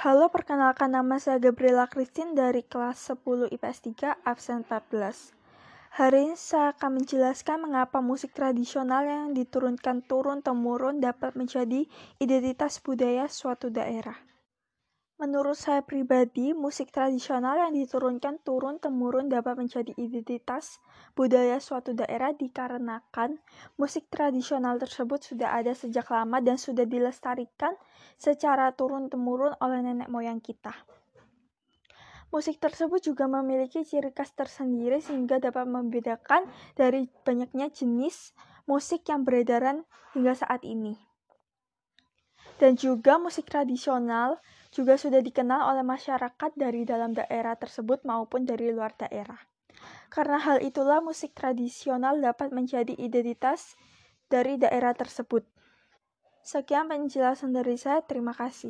Halo, perkenalkan nama saya Gabriela Christine dari kelas 10 IPS 3, absen 14. Hari ini saya akan menjelaskan mengapa musik tradisional yang diturunkan turun-temurun dapat menjadi identitas budaya suatu daerah. Menurut saya pribadi, musik tradisional yang diturunkan turun-temurun dapat menjadi identitas budaya suatu daerah dikarenakan musik tradisional tersebut sudah ada sejak lama dan sudah dilestarikan secara turun-temurun oleh nenek moyang kita. Musik tersebut juga memiliki ciri khas tersendiri sehingga dapat membedakan dari banyaknya jenis musik yang beredaran hingga saat ini. Dan juga musik tradisional juga sudah dikenal oleh masyarakat dari dalam daerah tersebut maupun dari luar daerah. Karena hal itulah musik tradisional dapat menjadi identitas dari daerah tersebut. Sekian penjelasan dari saya, terima kasih.